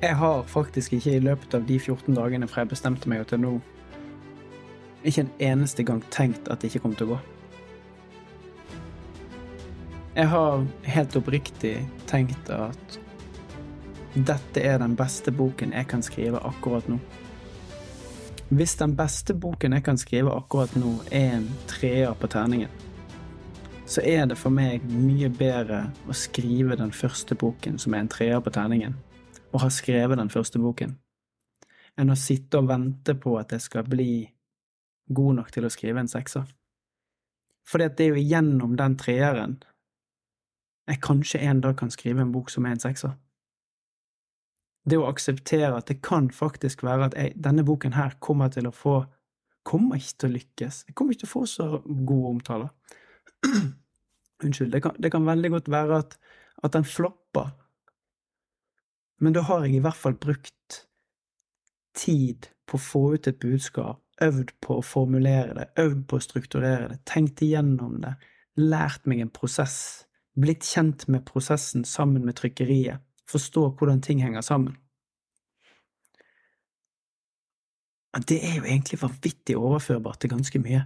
Jeg har faktisk ikke i løpet av de 14 dagene fra jeg bestemte meg til nå, ikke en eneste gang tenkt at det ikke kom til å gå. Jeg har helt oppriktig tenkt at dette er den beste boken jeg kan skrive akkurat nå. Hvis den beste boken jeg kan skrive akkurat nå, er en treer på terningen, så er det for meg mye bedre å skrive den første boken som er en treer på terningen, og ha skrevet den første boken, enn å sitte og vente på at jeg skal bli god nok til å skrive en sekser. For det er jo gjennom den treeren jeg kanskje en dag kan skrive en bok som er en sekser. Det å akseptere at det kan faktisk være at jeg, denne boken her kommer til å få Kommer ikke til å lykkes. Jeg kommer ikke til å få så gode omtaler. Unnskyld. Det kan, det kan, veldig godt være at, at den flopper. Men da har jeg i hvert fall brukt tid på å få ut et budskap, øvd på å formulere det, øvd på å strukturere det, tenkt igjennom det, lært meg en prosess blitt kjent med prosessen sammen med trykkeriet, forstå hvordan ting henger sammen. Det er jo egentlig vanvittig overførbart til ganske mye.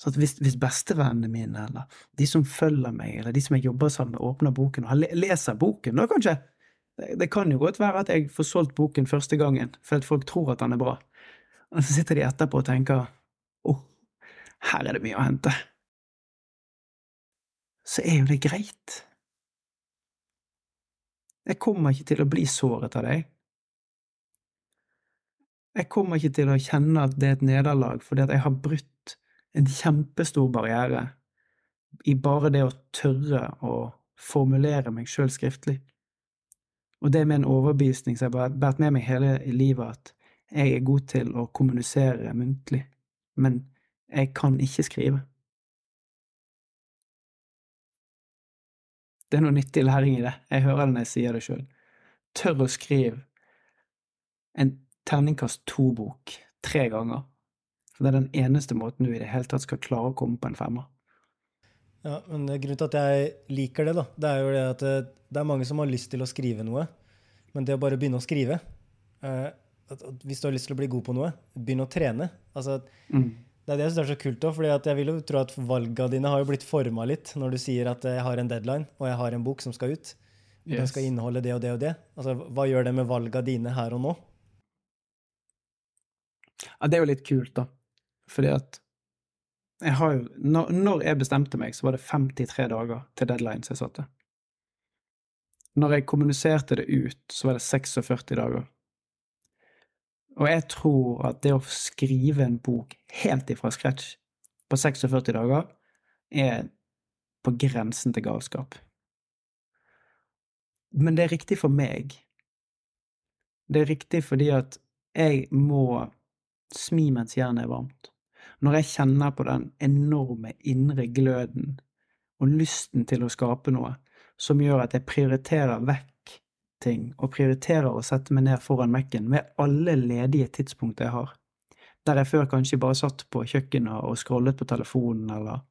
Så hvis, hvis bestevennene mine, eller de som følger meg, eller de som jeg jobber sammen med, åpner boken og leser boken, da kanskje det, kan jo godt være at jeg får solgt boken første gangen fordi folk tror at den er bra, og så sitter de etterpå og tenker åh, oh, her er det mye å hente så er jo det greit. Jeg kommer ikke til å bli såret av deg. Jeg kommer ikke til å kjenne at det er et nederlag fordi at jeg har brutt en kjempestor barriere i bare det å tørre å formulere meg sjøl skriftlig. Og det med en overbevisning som jeg har båret med meg hele livet, at jeg er god til å kommunisere muntlig, men jeg kan ikke skrive. Det er noe nyttig læring i det. Jeg hører det når jeg sier det sjøl. Tør å skrive en terningkast to-bok tre ganger. For det er den eneste måten du i det hele tatt skal klare å komme på en femmer. Ja, men Grunnen til at jeg liker det, da, det er jo det at det, det er mange som har lyst til å skrive noe. Men det å bare begynne å skrive eh, Hvis du har lyst til å bli god på noe, begynn å trene. Altså, mm. Det er det jeg syns er så kult òg, for jeg vil jo tro at valgene dine har jo blitt forma litt når du sier at jeg har en deadline, og jeg har en bok som skal ut. Yes. Den skal inneholde det og det og det. Altså, Hva gjør det med valgene dine her og nå? Ja, det er jo litt kult, da. Fordi at jeg har jo når, når jeg bestemte meg, så var det 53 dager til deadline som jeg satte. Når jeg kommuniserte det ut, så var det 46 dager. Og jeg tror at det å skrive en bok helt ifra scratch på 46 dager er på grensen til galskap. Men det er riktig for meg. Det er riktig fordi at jeg må smi mens jernet er varmt. Når jeg kjenner på den enorme indre gløden og lysten til å skape noe som gjør at jeg prioriterer vekk ting og prioriterer å sette meg ned foran Mac-en ved alle ledige tidspunkt jeg har. Der jeg før kanskje bare satt på kjøkkenet og scrollet på telefonen eller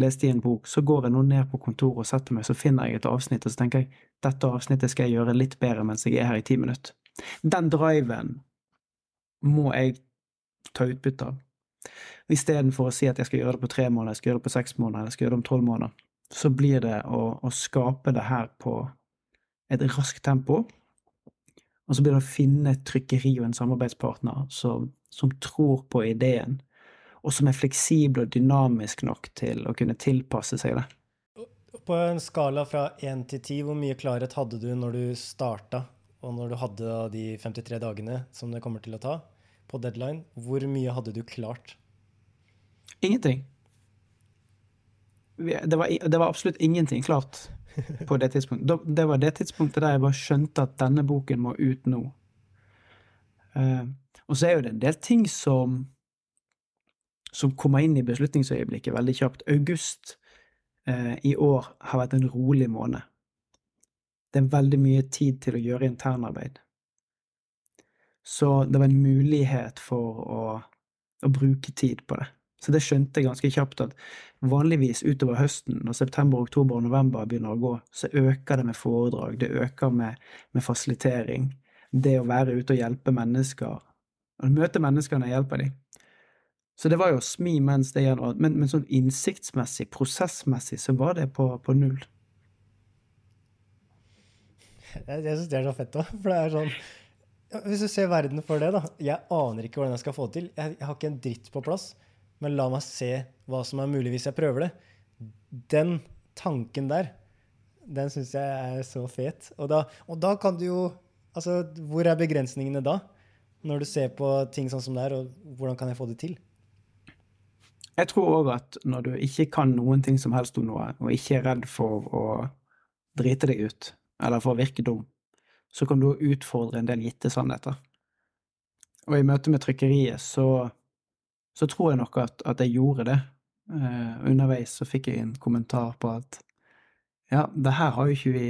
leste i en bok, så går jeg nå ned på kontoret og setter meg, så finner jeg et avsnitt, og så tenker jeg dette avsnittet skal jeg gjøre litt bedre mens jeg er her i ti minutter. Den driven må jeg ta utbytte av. Istedenfor å si at jeg skal gjøre det på tre måneder, jeg skal gjøre det på seks måneder, jeg skal gjøre det om tolv måneder, så blir det å, å skape det her på et raskt tempo. Og så blir det å finne et trykkeri og en samarbeidspartner som, som tror på ideen, og som er fleksibel og dynamisk nok til å kunne tilpasse seg det. På en skala fra én til ti, hvor mye klarhet hadde du når du starta, og når du hadde de 53 dagene som det kommer til å ta, på deadline? Hvor mye hadde du klart? Ingenting. Det var, det var absolutt ingenting klart på det tidspunktet. Det var det tidspunktet der jeg bare skjønte at denne boken må ut nå. Uh, og så er jo det en del ting som som kommer inn i beslutningsøyeblikket veldig kjapt. August uh, i år har vært en rolig måned. Det er veldig mye tid til å gjøre internarbeid. Så det var en mulighet for å, å bruke tid på det. Så det skjønte jeg ganske kjapt at vanligvis utover høsten, når september, oktober og november begynner å gå, så øker det med foredrag, det øker med, med fasilitering. Det å være ute og hjelpe mennesker, å møte mennesker når jeg hjelper dem. Så det var jo å smi mens det gjennom, men, men sånn innsiktsmessig, prosessmessig, så var det på, på null. Jeg, jeg syns det er så fett òg, for det er sånn Hvis du ser verden for det, da. Jeg aner ikke hvordan jeg skal få det til. Jeg, jeg har ikke en dritt på plass men la meg se hva som er mulig hvis jeg prøver det. Den tanken der, den syns jeg er så fet. Og da, og da, kan du jo Altså, hvor er begrensningene da? Når du ser på ting sånn som det er, og hvordan kan jeg få det til? Jeg tror òg at når du ikke kan noen ting som helst om noe, og ikke er redd for å drite deg ut, eller for å virke dum, så kan du utfordre en del gitte sannheter. Og i møte med trykkeriet så så tror jeg nok at, at jeg gjorde det. Uh, underveis så fikk jeg en kommentar på at ja, det her har jo ikke vi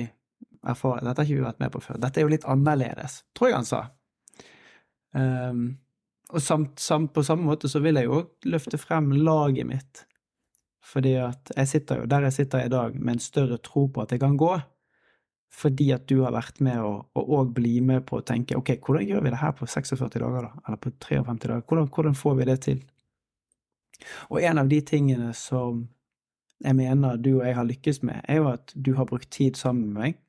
erfaring Dette har ikke vi vært med på før. Dette er jo litt annerledes, tror jeg han sa. Um, og samt, samt, på samme måte så vil jeg jo løfte frem laget mitt. Fordi at jeg sitter jo der jeg sitter i dag, med en større tro på at jeg kan gå. Fordi at du har vært med og òg bli med på å tenke ok, hvordan gjør vi det her på 46 dager, da? Eller på 53 dager? Hvordan, hvordan får vi det til? Og en av de tingene som jeg mener du og jeg har lykkes med, er jo at du har brukt tid sammen med meg,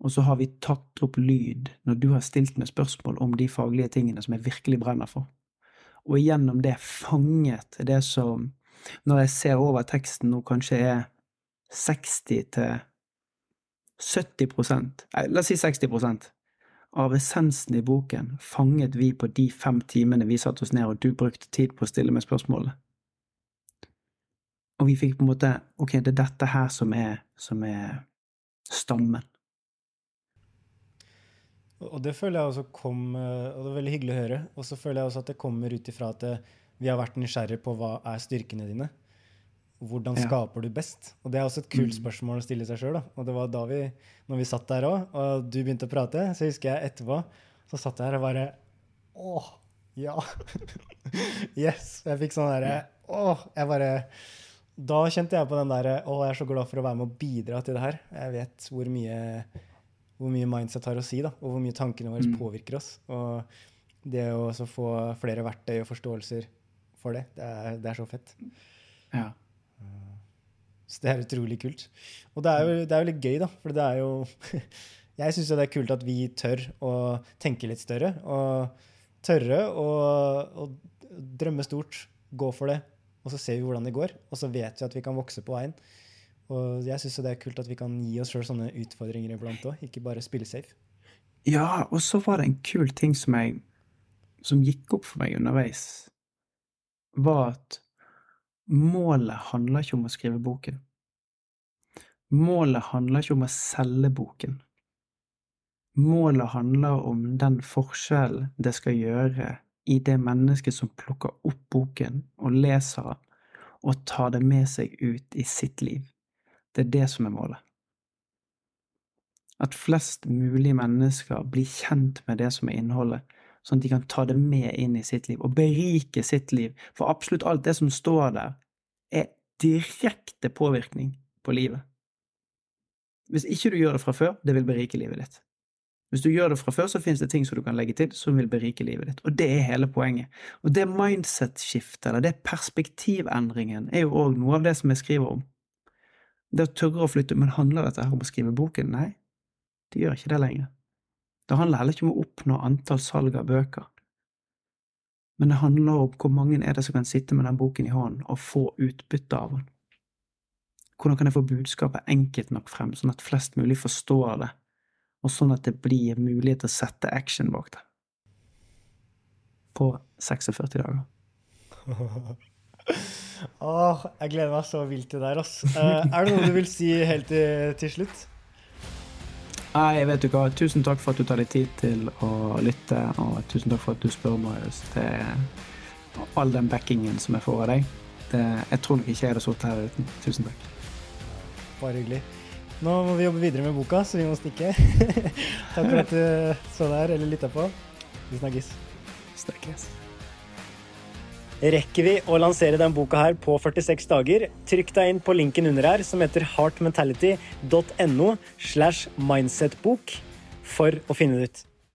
og så har vi tatt opp lyd når du har stilt meg spørsmål om de faglige tingene som jeg virkelig brenner for. Og gjennom det fanget det som, når jeg ser over teksten nå, kanskje er 60 til 70 nei, la oss si 60 av essensen i boken fanget vi på de fem timene vi satte oss ned og du brukte tid på å stille meg spørsmålet. Og vi fikk på en måte Ok, det er dette her som er, som er stammen. Og det føler jeg også kom Og det er veldig hyggelig å høre. Og så føler jeg også at det kommer ut ifra at eh, vi har vært nysgjerrige på hva er styrkene dine. Hvordan skaper du best? Og Det er også et kult mm. spørsmål å stille seg sjøl. Og det var da vi, når vi satt der òg, og du begynte å prate, så husker jeg etterpå så satt jeg her og bare Åh, ja! yes! Jeg fikk sånn derre Åh! Jeg bare Da kjente jeg på den derre Å, jeg er så glad for å være med og bidra til det her. Jeg vet hvor mye, hvor mye mindset har å si, da, og hvor mye tankene våre mm. påvirker oss. Og det å få flere verktøy og forståelser for det, det er, det er så fett. Ja. Så det er utrolig kult. Og det er jo, det er jo litt gøy, da. For det er jo Jeg syns det er kult at vi tør å tenke litt større. Og tørre å, å drømme stort, gå for det, og så ser vi hvordan det går. Og så vet vi at vi kan vokse på veien. Og jeg syns det er kult at vi kan gi oss sjøl sånne utfordringer iblant òg, ikke bare spille safe. Ja, og så var det en kul ting som, jeg, som gikk opp for meg underveis, var at målet handler ikke om å skrive boken. Målet handler ikke om å selge boken. Målet handler om den forskjellen det skal gjøre i det mennesket som plukker opp boken og leser den, og tar det med seg ut i sitt liv. Det er det som er målet. At flest mulig mennesker blir kjent med det som er innholdet, sånn at de kan ta det med inn i sitt liv og berike sitt liv. For absolutt alt det som står der, er direkte påvirkning på livet. Hvis ikke du gjør det fra før, det vil berike livet ditt. Hvis du gjør det fra før, så finnes det ting som du kan legge til som vil berike livet ditt. Og det er hele poenget. Og det mindset-skiftet, eller det perspektivendringen, er jo òg noe av det som jeg skriver om. Det å tørre å flytte Men handler dette her om å skrive boken? Nei, det gjør ikke det lenger. Det handler heller ikke om å oppnå antall salg av bøker. Men det handler om hvor mange er det som kan sitte med den boken i hånden og få utbytte av den. Hvordan kan jeg få budskapet enkelt nok frem, sånn at flest mulig forstår det, og sånn at det blir mulighet til å sette action bak det? På 46 dager. Åh, jeg gleder meg så vilt til det der, altså. Uh, er det noe du vil si helt til, til slutt? Nei, vet du hva. Tusen takk for at du tar deg tid til å lytte, og tusen takk for at du spør, Marius. til all den backingen som jeg får av deg. Det, jeg tror nok ikke jeg hadde sittet her uten. Tusen takk. Bare hyggelig. Nå må vi jobbe videre med boka, så vi må stikke. takk for at du så der eller lytta på. Vi snakkes. Snakkes. Rekker vi å lansere den boka her på 46 dager. Trykk deg inn på linken under her, som heter heartmentality.no slash mindsetbok, for å finne det ut.